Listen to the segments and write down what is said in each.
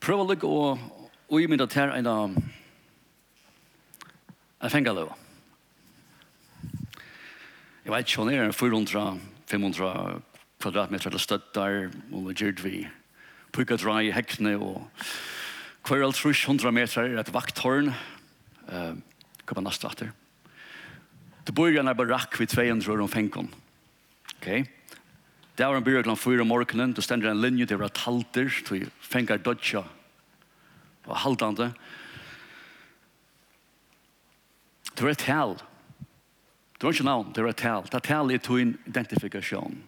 prøv å lykke og min til en av en fengaløve. Jeg vet ikke, hun er 400-500 kvadratmeter eller støttar, og gjørt vi pukka dra i hekkene, og hver alt 100 meter er et vakthorn uh, kommer neste etter. Det bor i en barakk ved 200 år om fengen. Okay. Det var en byrja klant fyra morgenen, då ständer en linje, til var halter, til fengar dodja. og haltande. Det var et tal. Det var ikke navn, det var et tal. Det tal är to en identifikation.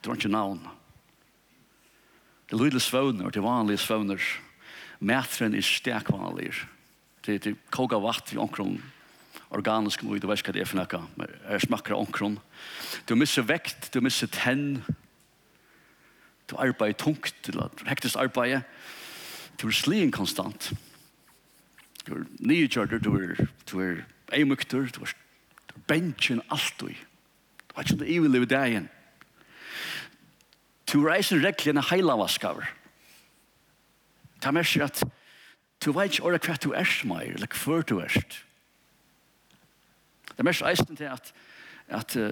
Det var ikke navn. Det lyder svøvner, det vanliga svåner. Mätren är stek vanliga. Det er koka vatt i omkring organisk mui, du vet hva det er for noe, nekka, er smakker omkron. Du misser vekt, du misser tenn, du arbeider tungt, du hektisk arbeider, du er slien konstant. Du er nygjørder, du er, du er eimukter, du er, du er bensjen alt du. Du har ikke noe ivelig ved deg igjen. Du reiser rekkelig reglene heilavaskaver. Det er mer at du vet ikke hva du er som er, eller hva du er. Det er mest eisen til at, at uh,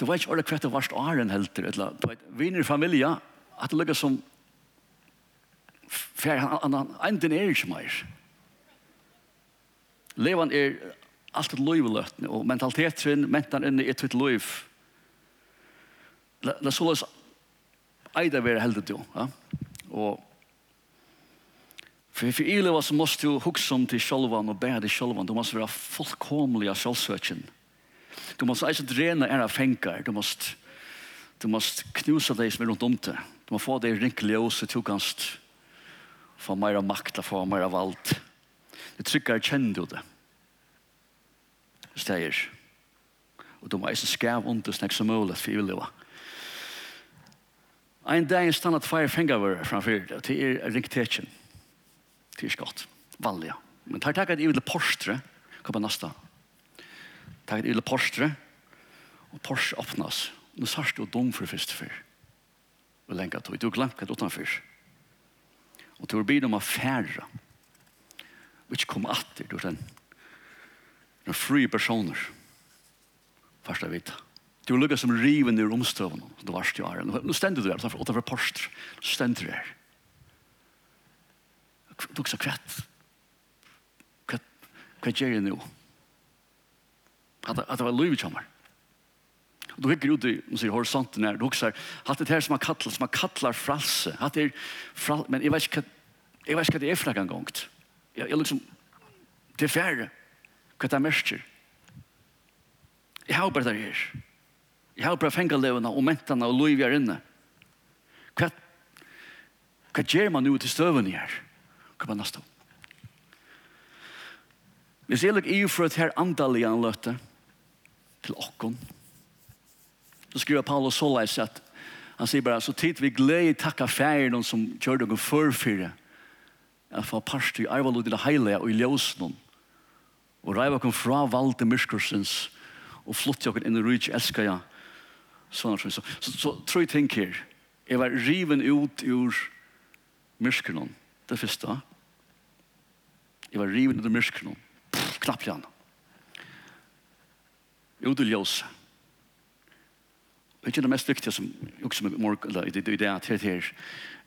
du vet ikke alle kvett og varst åren helter, eller du vet, viner i familie, at det lukker som fer han han enden er ikke mer. Levan er alt et liv løtne, og mentaliteten, mentan inne et tvitt liv. La, la så eida være heldig jo ja? og For för illa vad som måste du huxa om till självan och bära dig självan. Du måste fullkomlig av självsöken. Du måste drene er av fengar, Du måste du måste knusa deg som er rundt om dig. Du måste få deg rinkelig och så du kan få mer makt och få mer vald. Det trycker kjenner du det. Steier. Og du må eisen ont under snakk som mulig for i livet. Ein dag er stannet fire fengar framfyrir det, det er ringtetjen. Det er ikke godt. Vanlige. Men tar takk at jeg vil postre, hva på neste? Takk at jeg vil postre, og postre åpnes. Nå sørst du dum for første fyr. Og lenge tog. Du glemt hva du utenfor. Og du har begynt om å fære. Og ikke komme atter. Du er den. Du er fri personer. Først jeg vet. Du har lukket som riven i romstøvene. Du varst jo her. Nå stender du her. Utenfor Nå Stender du her du sa kvett. Kvett, kvett gjør jeg nå? At, at det var lov i kjammer. Du hikker ut i sier, horisonten her, du husker, hatt det her som man kallar, som man kallar fralse, hatt det fralse, men jeg vet ikke hva, jeg vet ikke hva det er fra gang gongt. Jeg, jeg liksom, det er færre, hva det er mørker. Jeg har bare det her. Jeg har bare fengt levende og mentene og lov i her inne. Hva, hva gjør man nå til støvene her? Hva Kom an næsta. Hvis jeg lukker i for et her andalige anløte til åkken. så skriver Paulus så at han sier bare, så tid vi gleder takka færen som gjør dere forfyrre, at få parst i arvalod til det heilige og i ljøsene, og reiva kom fra valde myrskursens, og flott dere inn i rydtje elsker jeg, sånn så, så, så, så tror jeg tenker, jeg var riven ut ur myrskunnen, det første, Jeg var riven under myskene. Knapp igjen. Ut i ljøse. Det er ikke det mest viktige som også med morgen, eller i det at her her,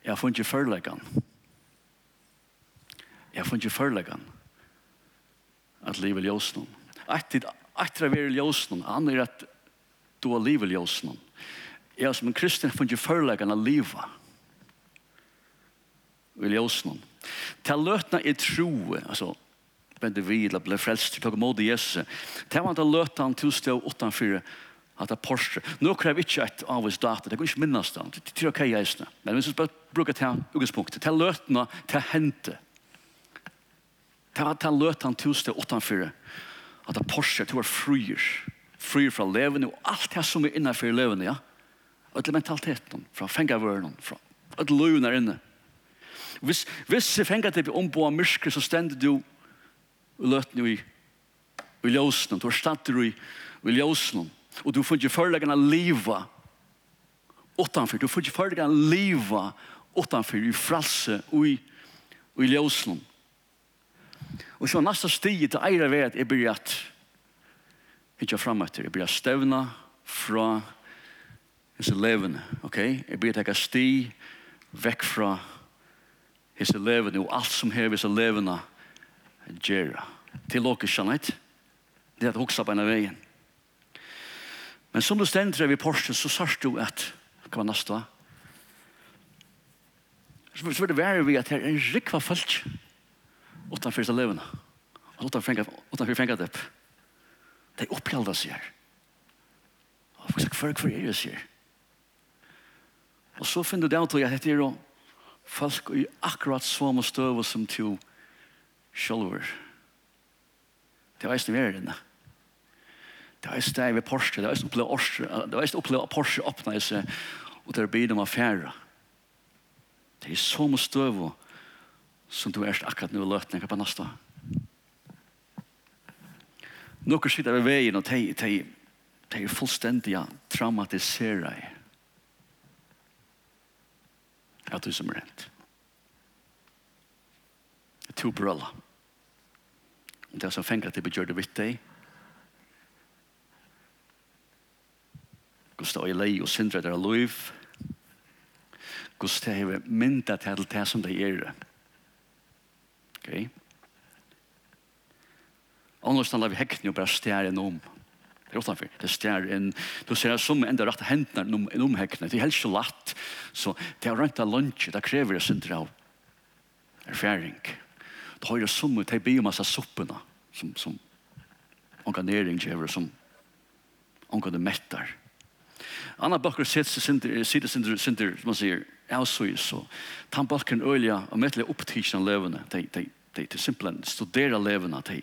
jeg får ikke førleggen. Jeg får ikke førleggen at livet ljøse noen. Etter at jeg vil ljøse noen, han er at du har livet ljøse noen. Jeg som en kristen funnet ikke førleggen at livet. Vil ljøse noen. Til løtene er tro, altså, bende vi, eller ble frelst, til å måte Jesus. Til man til løtene til stå utenfor at det er Porsche. Nå krever ikke et avvis data, det går ikke minnes det, det er ok jeg er Men hvis vi bare bruker til utgangspunktet, til løtene, til hente. Til at han løt til stå utenfor at det er Porsche, til å være fryer. Fryer fra levende, og alt det som er innenfor levende, ja. Og til mentaliteten, fra fengavøren, fra at løven er inne. Hvis, hvis jeg fenger til å ombo av myrker, så stender du og løtene i, i ljøsene. Du har stått i, i ljøsene. Og du får ikke forleggen av livet utenfor. Du får ikke forleggen av livet utanför i fralse og i, i ljøsene. Og så nästa stige til eira ved at jeg blir at ikke fram etter, jeg blir stevna fra disse levende, ok? Jeg blir at jeg sti vekk fra hese levene og alt som hever hese levene gjøre. Til åker kjennet, det er at hoksa på en av veien. Men som du stender ved Porsche, så sørst du at, hva var neste? Så vil det være vi at her er en rikva folk utenfor seg levende. Og utenfor fengat opp. Det er oppgjelda seg her. Og for hver hver er det seg her. Og så finner du det at dette er folk i akkurat samme støv som to sjølver. Det var eisen vi er inne. Det var eist det ved Porsche, det var eisen oppleve Porsche, det var eisen oppleve Porsche åpne seg, og det er blir de affære. Det er samme støve som du erst akkurat nå løtninger på nasta. Noen sitter ved veien, og de, de, de er fullstendig traumatiseret at du som er rent. To brølla. Og det er som fengt at det begjør det vitt deg. Gustav det er lei og Sindre der er Guds Gustav er mynda til det som det er. Ok? Annars talar vi hekten og bare stjæren om. Det er utenfor. Det stjär en du ser som ända rätt händer num en omhäckna. Det er helt så latt. Så det är rent lunch. Det krever kräver synder av Erfaring. Det har jo som det be om massa sopporna som som organering gjør som onkan det mettar. Anna bøkker sitter sinter, sitter sinter, sinter, som man sier, avsøys, så tan bøkken ølja og mettelig opptidsen av levende, de, de, de, de simpelthen studerer levende, de,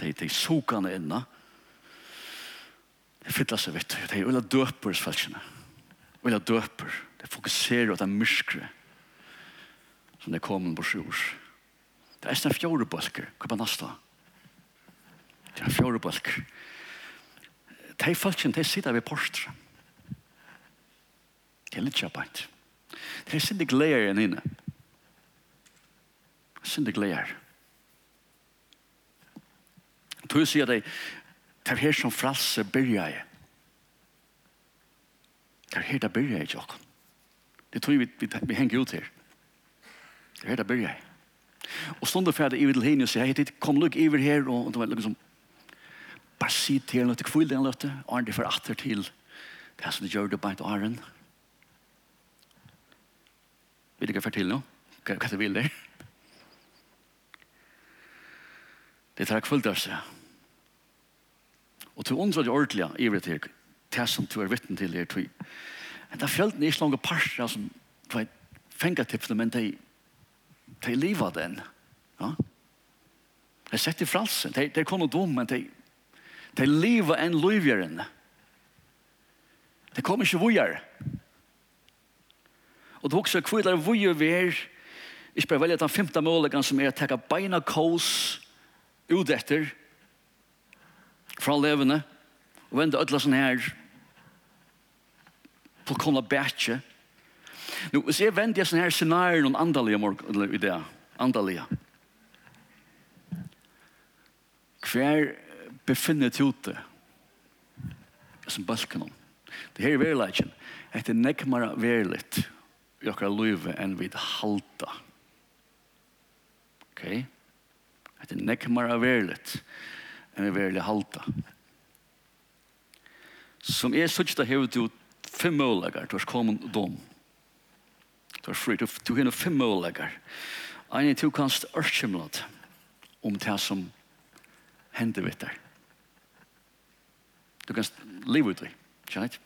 de, de sukene inna, Det fyller seg vitt. Det er ulla døper svelskene. Ulla døper. Det fokuserer på det myrskre som det kommer på sjur. Det er en fjore bølger. Hva er nasta? Det er en fjore bølger. Det er falskjen, det sitter ved porstre. Det er litt kjappant. Det er sinne gleder enn inne. Sinne gleder. Tog sier det, Det er her som fralse byrja i. Det er her det byrja i Jokon. Det tror vi, vi, vi henger ut her. Det er her det byrja i. Og stående ferdig i vil henne og sier, hei, kom lukk iver her, og det var liksom, bare si til henne, til kvill den løtte, og er det for atter til det som de gjør det bare til åren. Vet ikke fortelle noe? Hva er det vil der? Det tar kvill der seg. Og til undrar det ordentlig i vet ikke, det som du er vittne til her tog. Men det er er ikke langt parser som du har fengt til, men de, de livet den. Ja? De i fralsen, de, de kun dum, men de, de livet en livgjøren. De kommer ikke vujer. Og du også kvidler vujer vi er, ikke bare velge den femte måleggen som er å takke beina kås ut etter, fra levende, og vende ødla sånn her, på kona bætje. Nå, hvis jeg vende jeg sånn her scenarier noen andalige morgen, i det, andalige. Hver befinner til ute, som balken om. Det her er verileggen. etter nekmara nekmere i okra luive enn vid halta. Ok? etter nekmara nekmere enn vi verlig halta. Som er sørst det hevet jo fem mølegar, du har kommet dom. Du har fri, du har fem mølegar. Ein er to kanst ørkjemlet om det som hender vitt der. Du kan leve ut det, ikke sant?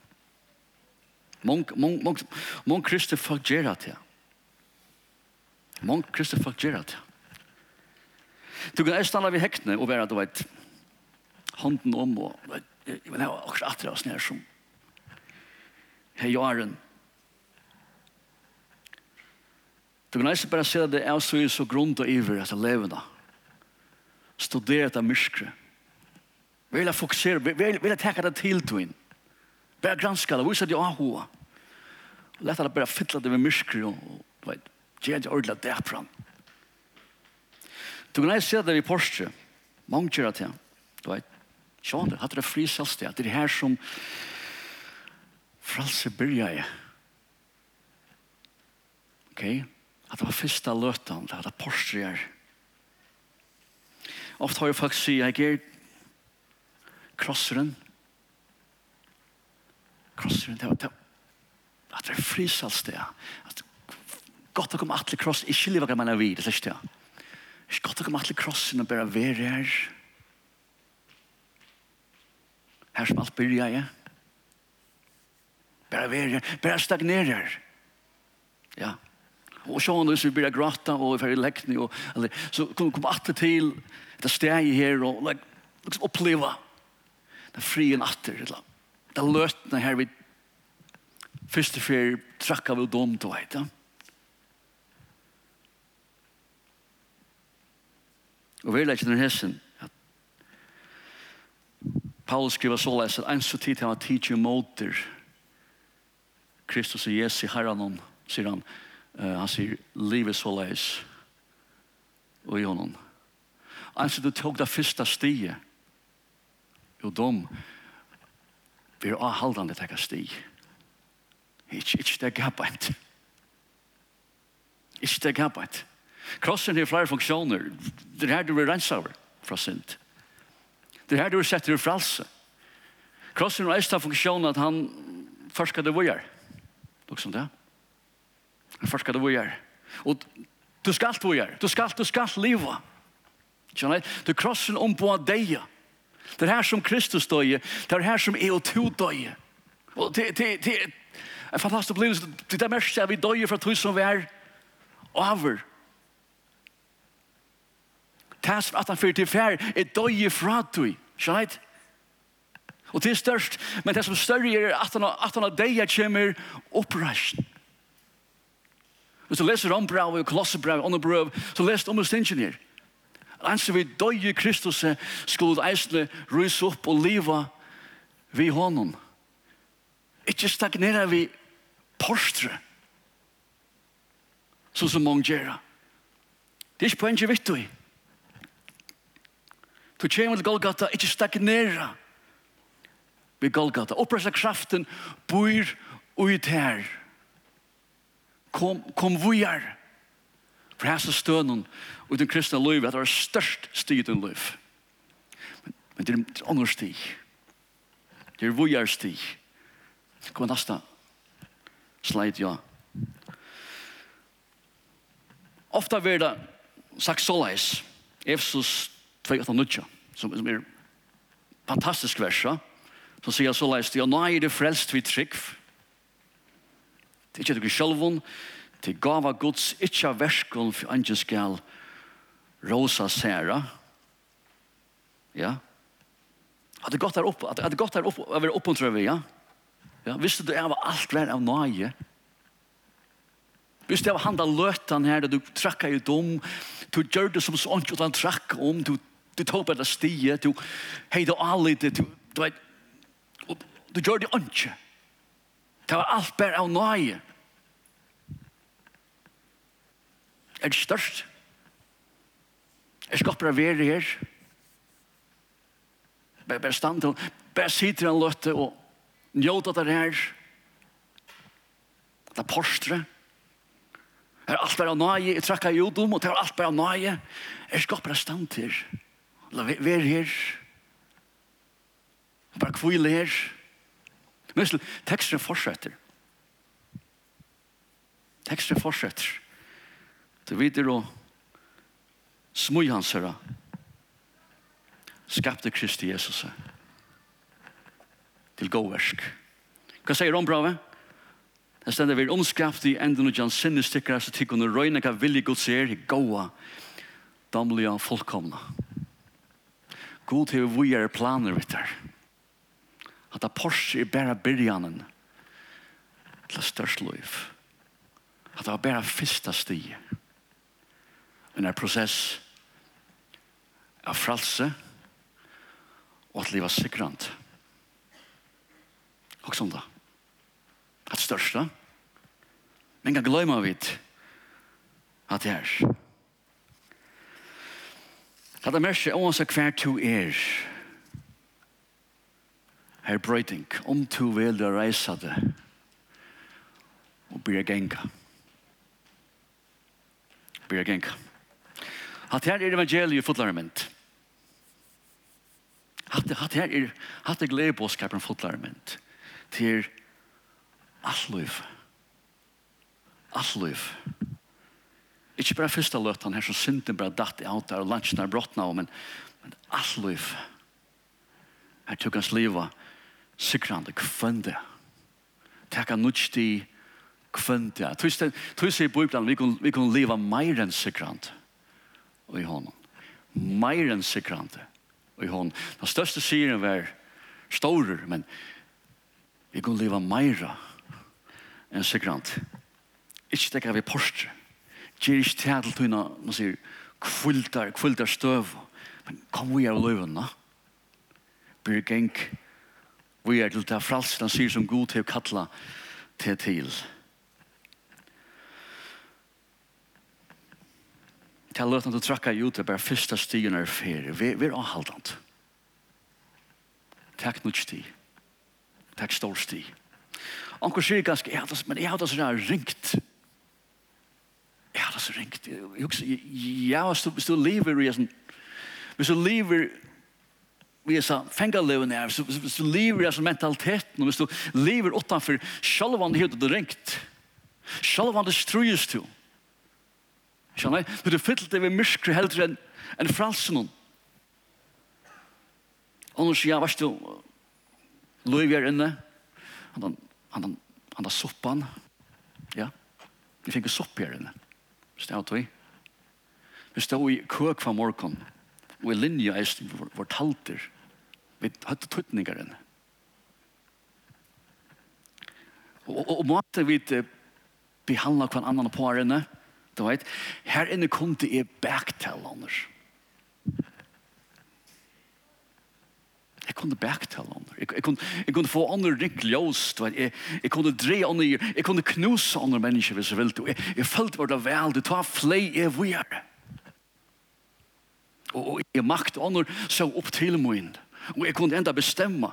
Mång kristne folk gjør det her. Mång kristne folk gjør det her. Du kan eistanda vi hektene og være, du vet, hånden om og jeg vil ha akkurat atre av snær som hei jaren. Du kan eisen bare se det er så så grunn og iver etter levende. Studere etter myskre. Vil jeg fokusere vil vil jeg tenke det til to inn bare granska det viser det av hoa lett at bare fytla det med myskre og du vet gjerne det ordentlig derfram du kan eisen se det i Porsche. Mange kjører til du vet. Sjån, hatt det fri selvsted. Det er her som fralse byrja jeg. Ok? At det var første løtan, det var porstrier. Ofte har jeg faktisk sier, jeg er krosseren. Krosseren, det var det. At det er fri selvsted. At godt å komme atle kross, ikke livet kan man er vid, det er ikke det. Ikke godt å komme atle krossen og bare være her. Her som alt byrja jeg. Bare verer, bare stagnerer. Ja. Og så hvis vi byrja gråta og vi i lekni og eller, så kom kom atle til det steg her og like, liksom oppleva den frie natter. Eller. Det løtene her vi første fer trakka vi dom til veit. Ja. Og vi er ikke den hessen Paulus skriver så läs att en så tid han teach you motor. Kristus och Jesu herran om säger han. Uh, han säger livet så läs. Och i honom. Alltså du tog det första stiget. Jo, de blir avhaldande teka stig. Ikke, ikke det gapet. Ikke det gapet. Krossen har flere funksjoner. Det er her du blir renset over fra sint. Det er her du er sett i fralse. Krossen og eista funksjonen at han forskar det vojar. Dere som det? Han forskar det vojar. Og du skal vojar. Du skal, du skal liva. Kjenner jeg? Du krossen om på deg. Det er her som Kristus døye. Det er her som er og to døye. Og det, det, det er en fantastisk opplevelse. Det er mest at vi døye fra tog som vi er over Det som at han fyrir til fær er døye fra du. Skjønner Og det er størst, men det som større er at han, at han av deg kommer oppreist. Hvis du leser om brev og kolosserbrev, andre brev, så leser du om her. Anser vi døye Kristus skulle eisne rys opp og liva vi honom. Ikke stagnera vi postre, så som mange gjør. Det er ikke poenget vitt du i. Du kommer til Golgata, ikke stagnera ved Golgata. Oppressa kraften bor ut her. Kom, kom vujar. For her så stønnen ut den kristne liv, at det var størst stig i liv. Men, men det er andre stig. Det er vujar stig. Kom nasta. Slide, ja. Ofta verda sagt såleis. Efsus 2.8.9, som, som er fantastisk versa, som sier så leist, ja, nå er det frelst vi trygg. Det er ikke noe sjølvun, til gava Guds, ikke av verskon, for andre skal rosa særa. Ja. At det godt er oppe, at det godt er oppe, å være oppmuntrøve, ja. Ja, visste du av alt vær av nøye? Hvis det var han da løtan her, du trakka i dom, du gjør det som sånt, og han trakk om, du du tog på det stiet, du heide alite, du, du vet, du gjør det ikke. Det var alt bare av nøye. Er det størst? Jeg skal bare være her. Bare, bare stand til, bare sitte en løtte og njøte det her. Det er postre. Det er alt bare av nøye. Jeg trekker av jodom, og det er alt bare av nøye. Jeg skal bare stand til her. La være her. Bare kvile her. Men teksten fortsetter. Teksten fortsetter. Du vet det å smøy hans her. Skapte Kristi Jesus. Til gåversk. Hva sier om brave? Det stender vi omskapt i enden og jan sinne stikker så tikkene røyne hva vilje god ser i gåa, damlige og. God har vi er planer vidt der. At det Porsche er bare byrjanen til størst liv. At det var bare første stige. En er prosess av fralse og at livet sikrant. Og sånn da. At største. Men kan glemme vidt at det er Hatt det mest er også hver to er. Her brøyting, om to vil å reise det og blir genga. Blir genga. Hatt her er evangeliet fotlare mynd. Hatt, hatt her er, hatt er gledebåskapen fotlare mynd. Til alt liv. Alt liv. Alt liv Ikke bare første løtten her som synden bare datt i alt der og lunsjen er brått nå, men, men alt liv. Her tok hans liva sikrande kvønde. Tekka nutsti kvønde. Tog seg i Bibelen, vi kunne, vi kunne liva meir enn sikrande i hånden. Mer enn sikrande i hånden. Den største siren var store, men vi kunne liva meira enn sikrande. Ikke tekka vi porstre Gjør ikke til til tøyna, man sier, kvultar, kvultar støv. Men kom vi av da. Blir geng, vi er til det fralst, han sier som god til å kalla til til. Til løtene du trakka ut, det er bare første stigen er ferie. Vi vi er avhaldant. Takk nok sti. Takk stor sti. Anker sier ganske, men jeg har det sånn ringt. Takk ja, det er så ringt. Jeg husker, ja, hvis du lever i en, hvis du lever vi er så fengar leven er, hvis du lever i en mentalitet, hvis du lever utenfor sjalvan det heter det ringt, sjalvan det strues til. Skjønner jeg? Du er fylt det ved myskre heldre enn en fralsen hon. Og nå sier jeg, varst du, Løyvi er inne, han har han soppan, ja, vi finner sopp her inne. Stav tog. Vi stod i køk fra morgen, og i linja eisen vår talter, vi hadde tøtninger tøtningaren. Og, og, og måtte vi behandla hver annan på her inne, du vet, her inne kom det er bæktallanders. Ja Jeg kunne bæktale andre. Jeg, jeg, kunne, jeg kunne få andre ringt ljøst. Jeg, jeg kunne dre andre. Jeg kunne knuse andre mennesker hvis jeg ville. Jeg, jeg følte hva det vel. Det var flei jeg vore. Og, og jeg makt andre så opp til min. Og jeg kunne enda bestemme.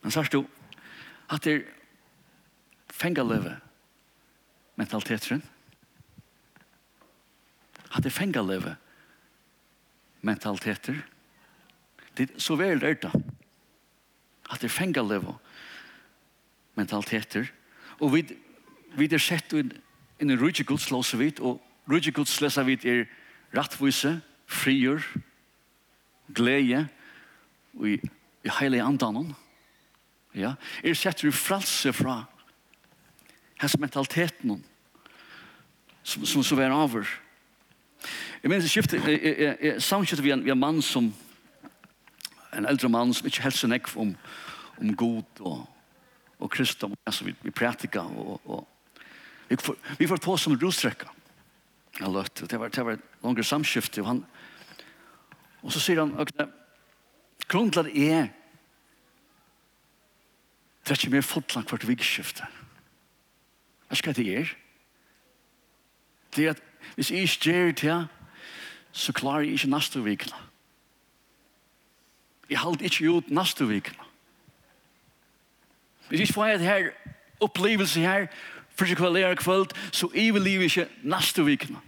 Men sørst du, at det er fengaløve mentaliteteren. Mm det fengt leve mentaliteter. Det så vel det da. At det fengt leve mentaliteter. Og vi, vi er sett inn i rydde Guds låse vidt, og rydde Guds låse vidt er rattvise, frier, glede, og i, i heilige andanen. Ja, er sett du fralse fra hans mentaliteten som, som så var over. Jeg mener, jeg, jeg, samskiftet vi en, vi en mann som, en eldre mann som ikke helst nekv om, om god og, og kristendom, altså vi, vi prætika og, og vi får, vi får på som rostrekka. Jeg løtte, det var, det var et langere samskifte, og han, og så sier han, okay, grunnen er, det er ikke mer fotland hvert vikskifte. Hva skal det gjøre? det er at Hvis jeg ikke gjør det, så klarer jeg ikke neste vikene. Jeg holder ikke ut neste vikene. Hvis jeg ikke får det her opplevelse her, for jeg kvelder kveld, så jeg vil leve ikke neste vikene.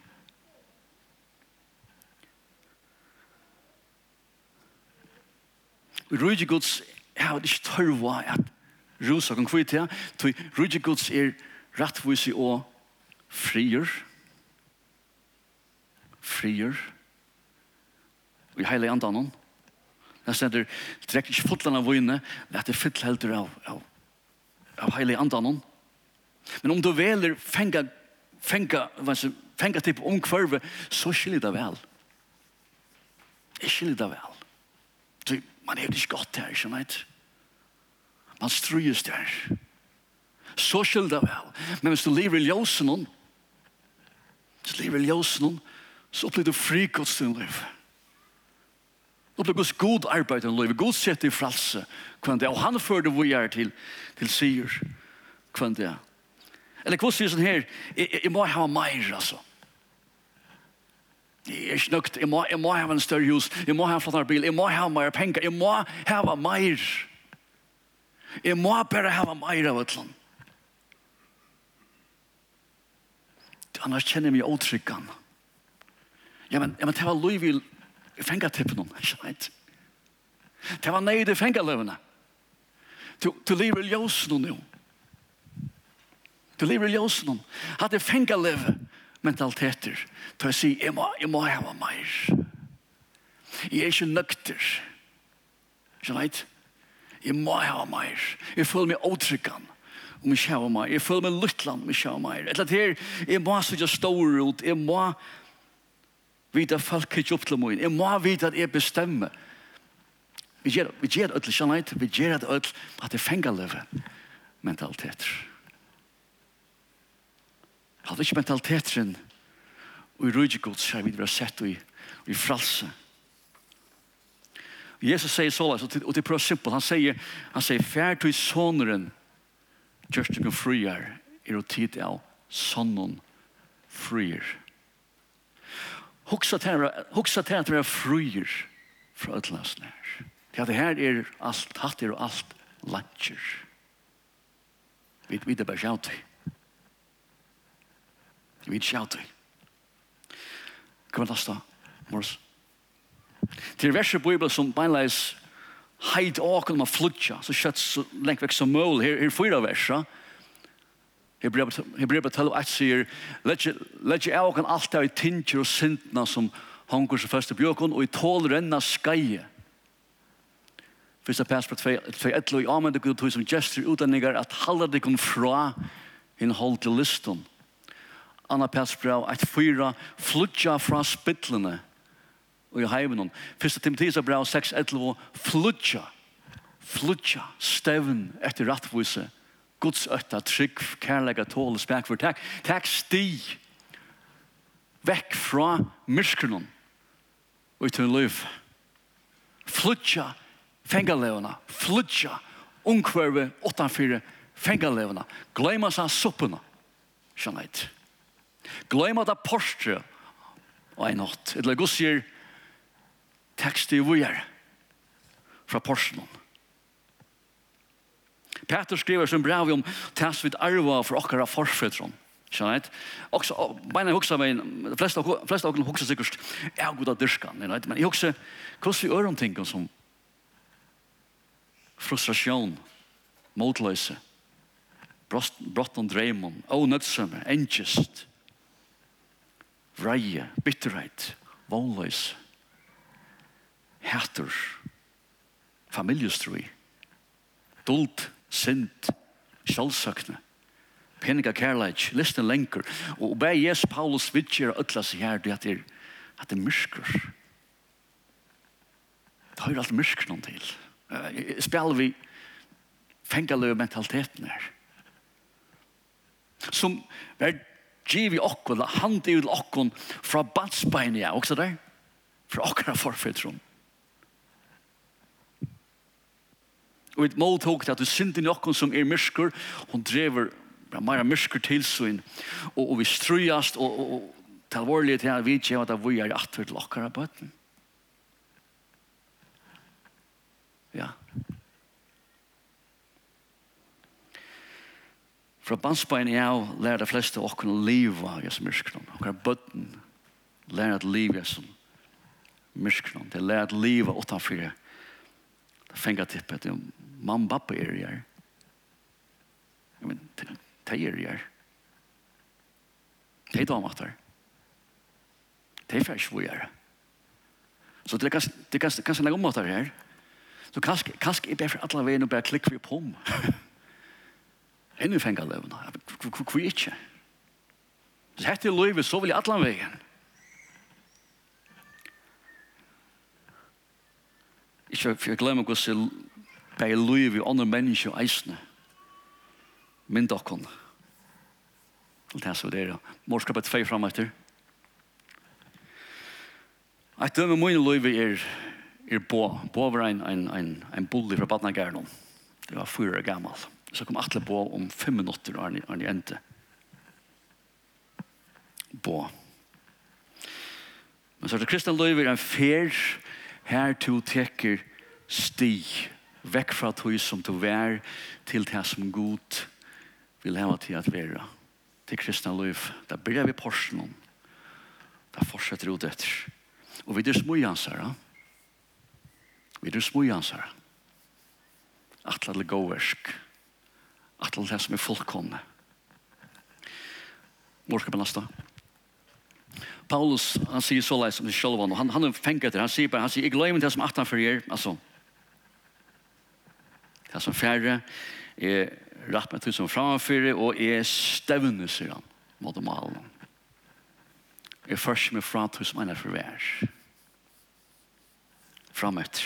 Rydde Guds, jeg har ikke tørre at rusa kan kvitt her, tog Rydde Guds er rettvis og frier, frier, Vi heile andan hon. Det sender, trekk ikke fotlan av vøyne, let det fytle helter av, av, av heile andan hon. Men om du veler fenga, fenga, fenga, fenga typ omkvarve, så skiljer det vel. Jeg skiljer det vel. Så man er jo ikke godt her, ikke sant? Man strues der. Så skiljer det vel. Men hvis du lever i ljósen hvis du lever i ljósen hon, så blir du fri Guds din liv. Opplevde Guds god arbeid din liv. God sett i fralse kvann det. Og han førte vi er til, til sier kvann det. Eller hva sier sånn her? Jeg må ha meir, altså. Jeg er ikke nøkt. Jeg må, jeg må ha en større hus. Jeg må ha en flottere bil. Jeg må ha mer penger. Jeg må ha meir. Jeg må bare ha meir av et land. Annars kjenner jeg meg åtrykkene Ja, men, ja, men det var lov i fengatippen, ikke sant? Det var nøyde fengaløvene. Du, du lever i ljøsene nå. Du lever i ljøsene. Hadde fengaløve mentaliteter. til å si, jeg må, jeg må ha mer. Jeg er ikke nøkter. Ikke sant? Jeg må ha mer. Jeg føler meg åtrykkende om jeg kjører meg. Jeg føler meg luttland om jeg kjører meg. Et eller annet her, jeg må så ikke stå ut. Jeg må vita folk ikke opp til meg. Jeg må vite at jeg bestemmer. Vi gjør, vi gjør ødel kjennhet, vi gjør det ødelig at det fenger leve mentaliteter. Jeg Hadde ikke mentaliteten og i rydgjegods her vi har sett og i, i fralse. Jesus sier så, og det er prøv simpelt, han sier, han sier, fær til soneren, kjørst du kan frier, er å tid av sonnen frier. Frier. Huxa til at vi er fruer fra utlandsnær. Til at det her er alt hatter og alt lantjer. Vi vet bare sjalt vi. Vet sjalt vi. Kom og lasta, Mors. Til verset bibel som beinleis heit åken og flutja, så kjøtt så lengt vekk som mål, her, er fyra versa, ja? Hebrevet 12, 1 sier, Let jeg av alt det i tinger og sintna som hongur seg først i bjøkken, og i tål renna skeie. Fyrsta pers på 2.1, og i amen det gud tog som gestur utdanningar at halda det kom fra hinn hold til liston. Anna pers på 1.4, flutja fra spittlene og i heimen Fyrsta Timotheus på 6.11, flutja, flutja, stevn etter rattvise, Guds ötta trygg, kærlega tål, spek for takk. Takk sti vekk fra myskronen og til liv. Flutja fengalevna, flutja unkverve 8-4 fengalevna. Glema seg suppuna, skjønner jeg. Glema det porstre og en natt. Eller Guds sier, takk sti vujer fra porstronen Peter skriver som brev om tæs vid arva for okkara forfødron. Skjønner jeg? Også, beina huksa meg, de fleste av okkara huksa sikkert, jeg har god av dyrskan, men jeg huksa, hvordan vi ør om ting som frustrasjon, motløse, brott om dreimon, onødsømme, engest, vreie, bitterheit, vonløse, hætter, familiestrui, dult, synd, sjálfsøkne, peninga kærleik, listen lengur. Og bæ Jesus Paulus vidtjer og øtla seg her, det er at det er myrskur. Det har jo alt myrskur noen til. Spjall vi fengaløy mentaliteten her. Som er giv i okkon, hand i okkon fra badsbein, ja, også der, fra okkara forfetrum. og et mål måltog til at du synder noen som er mysker, hun drever mer mysker til sin, og, og vi strøyast, og, og, og til vårlig til at vi kjem at vi er atter til okkara bøtten. Ja. Fra bandsbein i av lærer de fleste okkara liva i hans myskron, okkara bøtten, lærer at liv som hans myskron, det lærer at liva utanfyrir, det fengar tippet, om mamma og pappa er her. Men de er her. De er damater. De er fersk hvor jeg er. Så det kan, det kan, kan snakke om måter her. Så kanskje, kanskje jeg ber for alle veien og bare klikker vi på om. Enn vi fenger levende. Hvor er ikke? Så hette i livet så vil jeg alle veien. Ikke for jeg glemmer hvordan Bei liv i andre mennesker Eisne. Min dokken. Og det er så det er. Morskapet tvei fram etter. At dømme mine liv er, er bo. Bo var en, en, en, en Bulli fra Badnagæren. Det var fyra år gammal. Så kom Atle bo om fem minutter og han, endte. Bo. Men så er det Kristian Løyver en fer her to teker stig vekk fra tog som du vær, til det som god vil hava til at være. Til kristna liv. Da blir vi porsen Da fortsetter ut etter. Og vi er smujansere. Vi er smujansere. Atle det gåversk. Atle det som er fullkomne. Hvor skal vi lasta? Paulus, han sier så leis om det sjølvan, og han, han er fengt etter, han sier bare, han sier, jeg gleder meg til det som 18 for er, altså, Det som færre er rett med til som framfyrer, og er støvne, sier han, mot dem alle. Jeg Er først med fra til som han er for vær. Frametter.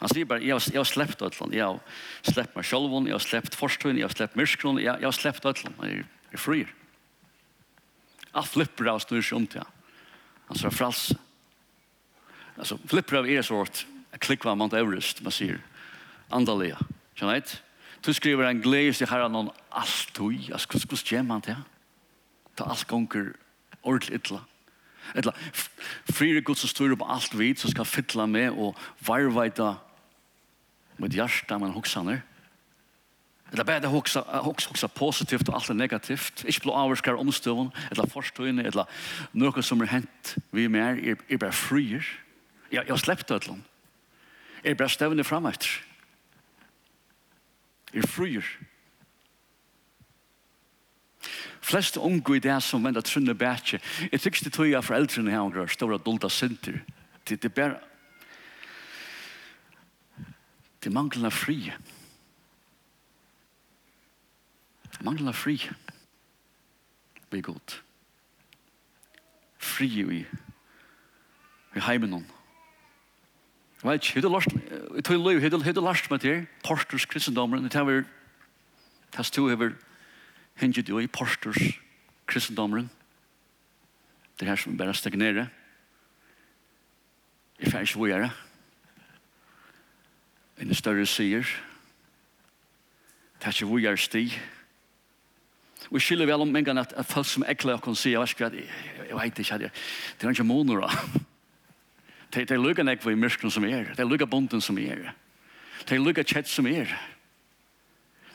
Han sier bare, jeg har, jeg har sleppt Øtland, jeg har sleppt meg selv, jeg har sleppt Forstøyen, jeg har sleppt Myrskron, jeg, jeg har sleppt Øtland, jeg, jeg er frier. Jeg flipper av snur seg om til han. Han sier fralse. Altså, flipper av er sort, hårdt, jeg klikker av Mount Everest, man sier, andaliga. Kjenner jeg Du skriver en gledes i herren om alt du i. Hvordan gjør man det? Ta alt gonger ordentlig ytla. Etla, frire Gud som styrer på alt vid, som skal fytla med og varvaita med hjärsta man hoksaner. Eller bare det hoksa, hoksa, hoksa positivt og alt er negativt. Ikke blå avvarskar omstøvun, eller forstøyne, eller noe som er hent vi mer, er, er bare frier. Jeg, jeg har sleppt det til Jeg er bare støvende frem etter er fruer. Flest unge i det som vender trunne bætje, jeg tykker det tog jeg foreldrene her og grør, store dolda synder. Det, det er bare, det mangler fri. Det mangler fri. Vi er godt. Fri vi. Vi heimen noen. Vel, er det last, i tog hva er det last med det, posters kristendommer, det er har tas to över hinget i posters kristendommer, Det er her som bara stagnerar. Det färg så vidare. En større sier, det er ikke hvor jeg er sti. Vi skiller vel om en gang at folk som ekler kan si, jeg vet ikke, jeg vet ikke, det er ikke måneder. De, de lukker nekva i myrsken som er. De lukker bonden som er. De lukker kjett som er.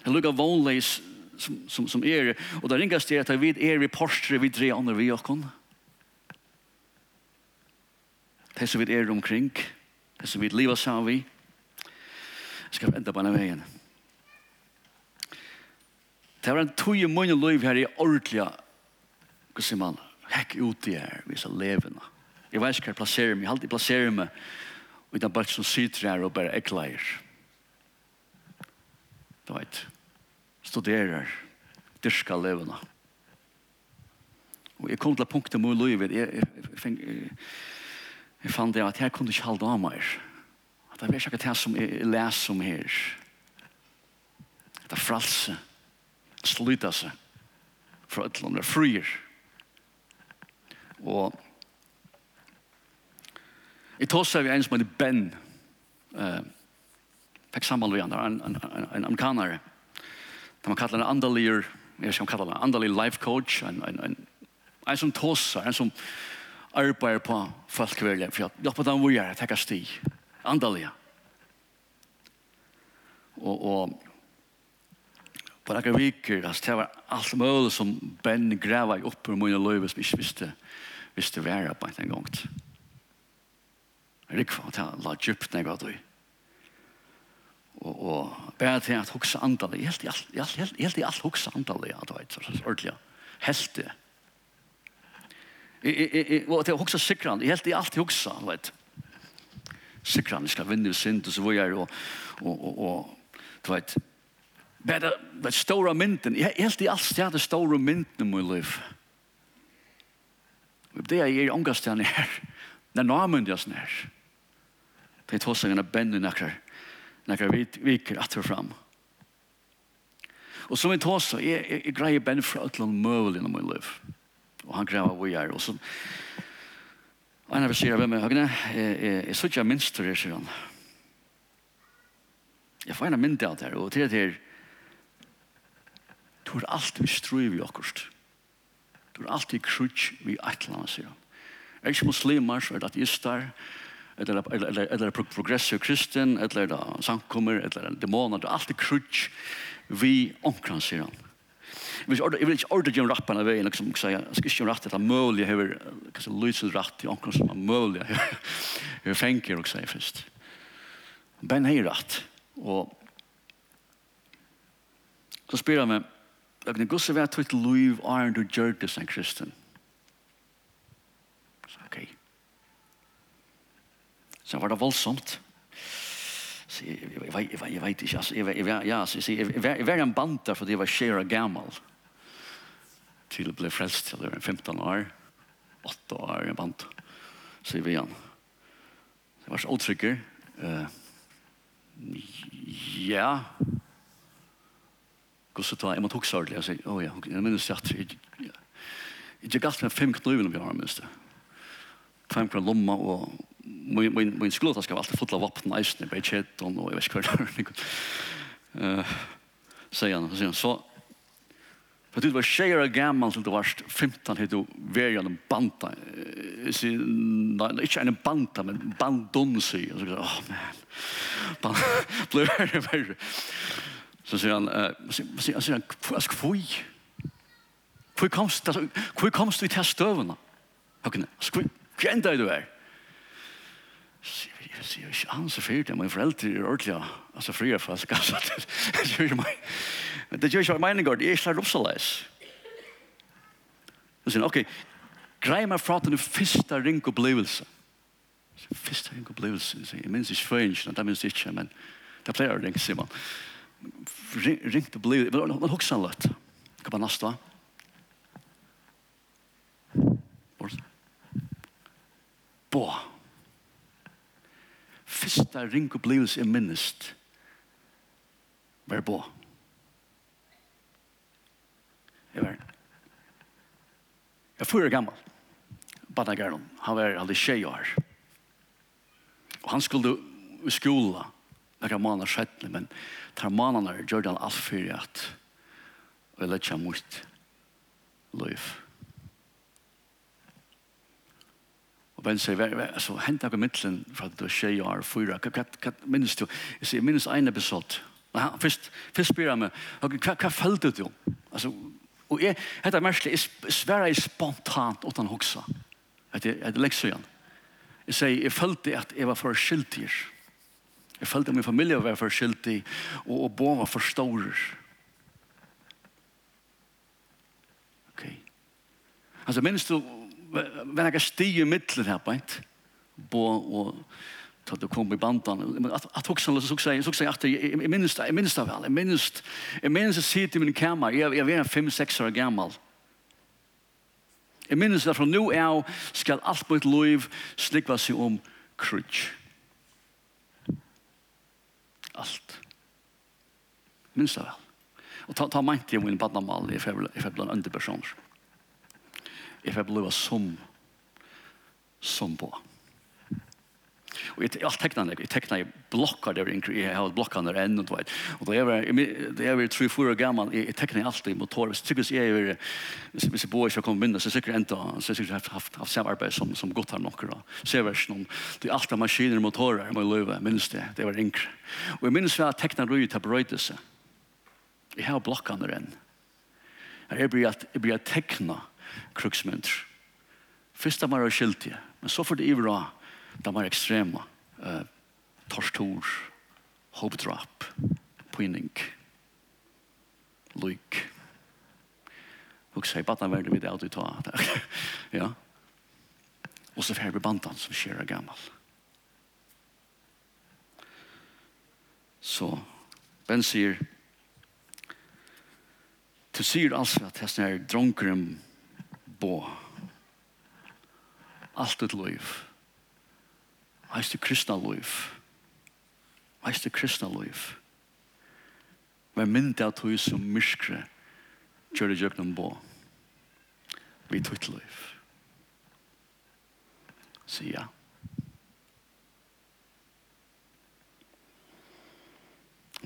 De lukker vognleis som, som, som er. Og det ringast er at vi er i postre vi dreier andre vi okkon. Det som vi er omkring. Det som vi lever sammen vi. Jeg skal vente på denne veien. Det var en tog i munnen liv her i ordentlig. Hva sier man hekk ut i her, vise levende. Jeg vet ikke hva jeg plasserer meg. Jeg alltid plasserer meg og det er bare som sitter her og bare ekleier. Du vet, studerer, dyrka levende. Og jeg kom til punktet med livet, jeg, jeg, jeg, jeg fann det at jeg kunne ikke halde av meg. At det er ikke det som jeg leser om her. Det er fralse, sluta seg, fra et eller annet, frier. Og Jeg tar seg en som heter Ben. Uh, fikk sammen med andre, en, en, en, en amerikanere. De har kallet en andelig, jeg skal kalle en andelig life coach, en, en, en, en som tar seg, en som arbeider på folkverlige, for jeg hjelper dem hvor jeg er, takk sti. Andalier. Og, og på några viker, altså, det var alt mulig som Ben gräva upp ur mine löv som jag inte visste visste være på en gång rikva til la djupt nega du. Og, og bare til at huksa andalig, helt i alt, helt, helt, helt i alt huksa andalig, ja, du vet, ordentlig, helt det. Og til huksa sikran, helt i alt huksa, du vet. Sikran, jeg skal vinne sind, og så var jeg, og, og, og, og du vet, bare den store mynden, jeg helt i alt stedet det store mynden i min liv. Det er jeg i omgastene her, den nærmyndes nær de tåsangene bender nekker, nekker viker atter fram. Og som vi tåsa, jeg, jeg, jeg greier bender fra et eller annet møvel innom min liv. Og han greier hvor vi er. Og så, og en av sier, hvem er høgne? Jeg, jeg, jeg sier ikke minst til det, sier han. Jeg får en mynd av det her, og til det her, du har alltid strøy vi akkurat. Du har alltid krutsk vi et eller annet, sier han. Jeg er ikke muslimer, så er det ateister, og eller, eller, eller, progressive progressiv kristen, eller da, sankommer eller demoner det er alltid krutch vi omkran, sier han. vi vil ikke, jeg vil ikke ordre gjøre rappen liksom, jeg skal ikke gjøre rett, det er mulig, jeg vil kanskje lyse rett i omkring som er mulig, jeg fenker, og sier først. Ben har rett, og så spyr han meg, Jeg kan gusse være tvitt liv er du gjør det som kristen. Så var det voldsomt. Så jeg, jeg, jeg, jeg, jeg vet ikke, altså, jeg, jeg, jeg, ja, så, jeg, jeg, jeg, jeg var en band der fordi jeg var skjer og gammel. Til jeg ble frelst til jeg var 15 år, 8 år en band, sier vi igjen. Jeg var så åtrykker. Uh, ja, Gosse ta, jeg måtte hukse ordentlig. Jeg sier, å ja, jeg minnes at jeg, jeg jeg gatt med fem knuven om jeg har minst det. Fem kroner lomma og min, min, min skoletaske var alltid fulla vapen eisene, bare och och jag vet inte vad det er. uh, sier han, så sier han, så för det var share gammal till det var 15 hit og verja en banta. Nei, inte en banta, men bandon så så sier åh, man. blev det så säger han eh Så sier han, sier han, altså, hvor? komst du, Hvor komst du i testøvene? Hvor enda er du her? Jeg sier ikke han så fyrt, men foreldre er ordentlig, altså frie folk, altså. Det gjør ikke meg. Men det hva meningen går, det er ikke slik oppsaleis. Jeg sier, ok, grei meg fra den første ring og blivelse. Første ring og blivelse, jeg minns ikke før, ikke, det minns ikke, men det pleier å ringe, sier man. Ring og blivelse, men hoksa han litt. Hva var nasta? Bård. Bård fyrsta første ringopplevelse i minnest var bo. Jeg var Jeg fyrer gammal Bada Gerlum. Han var aldri tjej år. Og han skulle i skola nekka månader sedan. Men tar månader gjør han alt fyrir at og jeg lett sig mot liv. Og Ben sier, altså, hent deg i midtelen fra at du er tjei år, fyra, hva minnes du? Jeg sier, jeg minnes en episod. Først, først spyr jeg meg, hva, hva følte du? Altså, og jeg, dette er merkelig, jeg sverre jeg spontant utan hoksa. Det er jeg lekser igjen. Jeg sier, jeg følte at jeg var for skyldig. Jeg følte at min familie var for skyldig, og, og bo var for storer. Ok. Altså, minnes du, var jeg stig i middelen her, beint. Bo og ta det kom i bandan. Men att att också så säger så säger att i minst i minst av i minst i minst sitt i min kammare jag jag är 5 6 år gammal i minst från nu är skal allt på ett liv slickva sig om crutch allt. Minst av alla och ta ta mig till min bandan mal i februari i februari underpersoner jeg får blive som, som på. Og jeg, jeg tekna det, jeg tekna jeg blokkar der jeg har blokkar der enn, og da jeg var, da jeg var 3-4 år gammal, jeg, jeg tekna jeg alltid motor, hvis jeg er, hvis jeg bor ikke og kom vinda, så sikkert enda, så sikkert har haft, haft samarbeid som, som godt har nokkur, og så jeg var noen, det er alt av maskiner og motorer, må jeg løyve, minnes det, det var yngre. Og jeg minnes vi har tekna røy til brøytelse. Jeg har blokkar der enn. Jeg blir at, jeg blir at tekna, kruksmynder. Først da man det skiltige, men så for det ivra, da var ekstrema. Uh, torstor, hopedrap, pyning, lyk. Og så er bare verden vidt det alltid tar. ja. Og så fer vi bandan som skjer er gammal. Så, Ben sier, du sier altså at hesten er dronkeren bo. Alt et liv. Eist det kristna liv. Eist det kristna liv. Vær mynd av tog som myskre kjør det jøknum bo. Vi tog et liv. Så ja.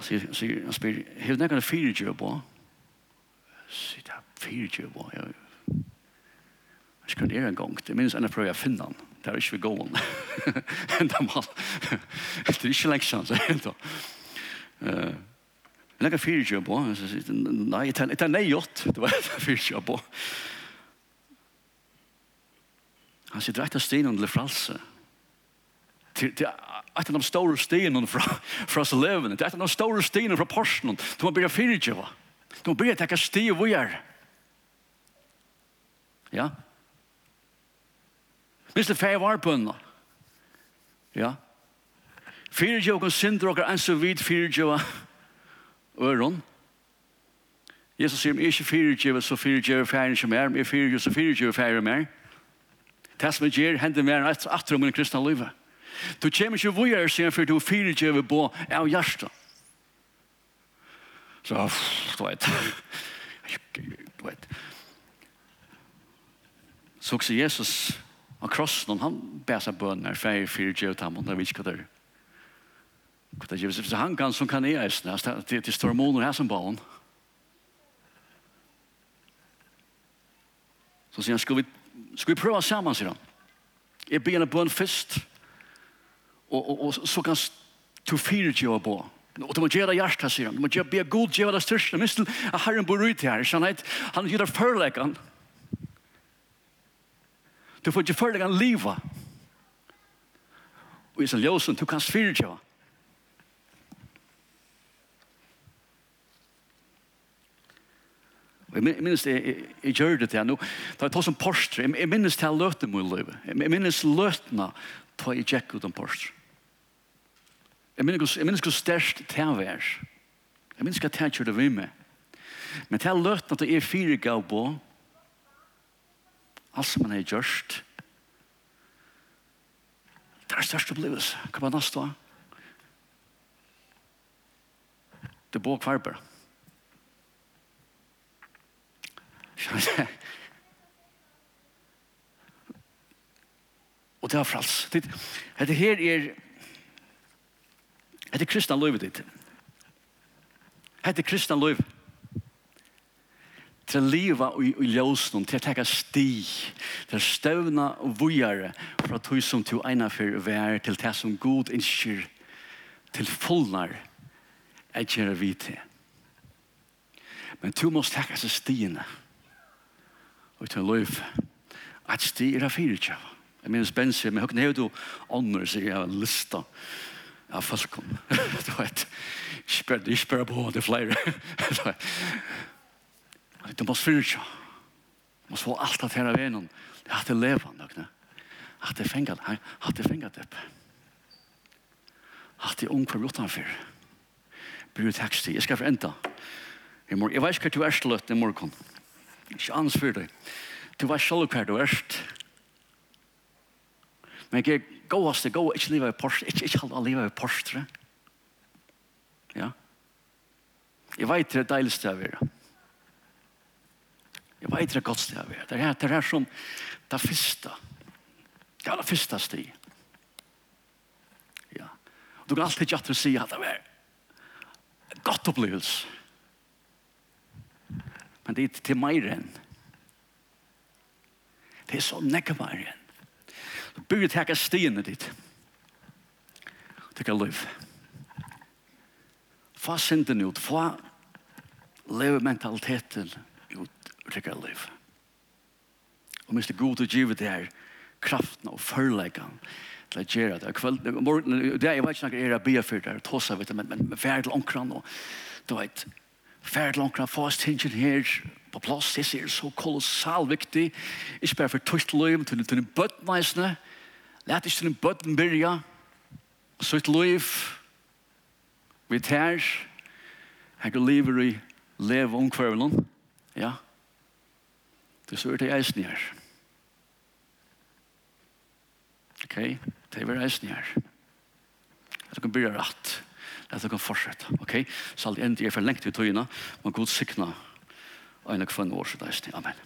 Så jeg spyr, hevd nekka det fyrir jøbo? Sier det er fyrir jøbo, ja, ja. Jeg kunne gjøre en gang. Det minnes enn jeg prøver å finne han. Det er ikke vi gåen. Enda mal. Det er ikke lenge kjent. Enda. Jeg legger fire kjøp på. Nei, jeg tar nei gjort. Det var fire kjøp på. Han sier rett av stien under fralse. Til, til et av de store stien fra, fra Slevene. Til et av de store stien fra Porsen. Du må begynne fire kjøp. Du må begynne å tenke stiv hvor jeg er. Ja, Hvis det feir var på henne. Ja. Fyrir jo kan synder og enn så vid fyrir jo øron. Jesus sier, jeg er ikke fyrir jo så fyrir jo feirin som er, men jeg fyrir jo så fyrir jo feirin mer. Det som jeg gjør hender mer enn etter om en kristne livet. Du kommer ikke vore sier for du fyrir jo på av hjertet. Så, du vet. Du vet. Så også Jesus Og krossen, han ber seg bønner, feir, fyr, djøt, tam, og vi ikke der. Og det er så han kan som kan jeg eisne, det er store måneder her som barn. Så sier han, skal vi, skal vi prøve sammen, sier han. Jeg ber en bønn først, og, og, og så kan du fyre djøt på. Och de ger dig hjertet, sier han. Du må gjøre, be god, ger dig styrsta. minst til at Herren bor ut här. Så han gjør det førleggene. Du får ikke følge han livet. Og i sin ljøsen, du kan styre til Jeg minnes det, jeg, gjør det til nå, da jeg tar som postre, jeg, jeg minnes til jeg løte min livet, jeg minnes løtene da jeg gikk ut om postre. Jeg minnes, jeg minnes hvor størst det jeg var. Jeg minnes hva det jeg gjør vi med. Men til jeg løtene da jeg fire gav på, Alt som han har gjort. Det er størst opplevelse. Hva var næste da? Det bor kvarber. Og det er frals. Det, Dette her er det er kristna løyve ditt. Det er kristna løyve til å leve i, i ljøsen, til å teka sti, til å støvne og vujare fra tog som til eina for vær til det som god innskir til fullnar er gjerra vi til. Men du må teka seg stiene og til å løyf at sti er av fire tjava. Jeg minns bensi, men høkken er jo ånder, sier jeg, lista av folkom. Du vet, ikke bare på, det er flere at det måste fyrtja. Man så at her av vänner. Det er at hade levande och At det fängat, at det fengat opp. At det ung för utanför. Bryr text. Jag ska föränta. Jag mår, jag vet ikke hva du er sløtt i morgen. Ikke annars for deg. Du var selv hva du er Men jeg gåast det, gå, ikke livet i porst, ikke, ikke halda livet i porst, Ja. Jeg vet det er deiligste jeg vil. Ja. Jeg vet det godt sted jeg vet. Det er det her som det første. Det er det første sted. Ja. Du kan alltid ikke si at det er godt opplevelse. Men det er til meg enn. Det er så nekker meg enn. Du burde takke stiene ditt. Det er liv. Få synden ut. Få leve mentaliteten. Få og tykker liv. Og minst det god å givet det her kraften og førleggene til å gjøre det. Kveld, morgen, det er, jeg vet ikke noe er å be for det, tåsa, vet du, men, men færd til omkran, og du vet, færd til omkran, få stingen her på plass, det er så kolossal viktig, ikke bare for tøyt løy, til den bøttneisene, let ikke den bøtten byrja, så et løy, vi tær, her går livet i leve omkvarvelen, ja, ja, Det så er det eisen her. Ok? Det er eisen her. At kan bli rett. At du kan fortsette. Ok? Så alt endelig er for lengt i tøyene. Men god sikna. Og en av kvann år så det eisen. Amen.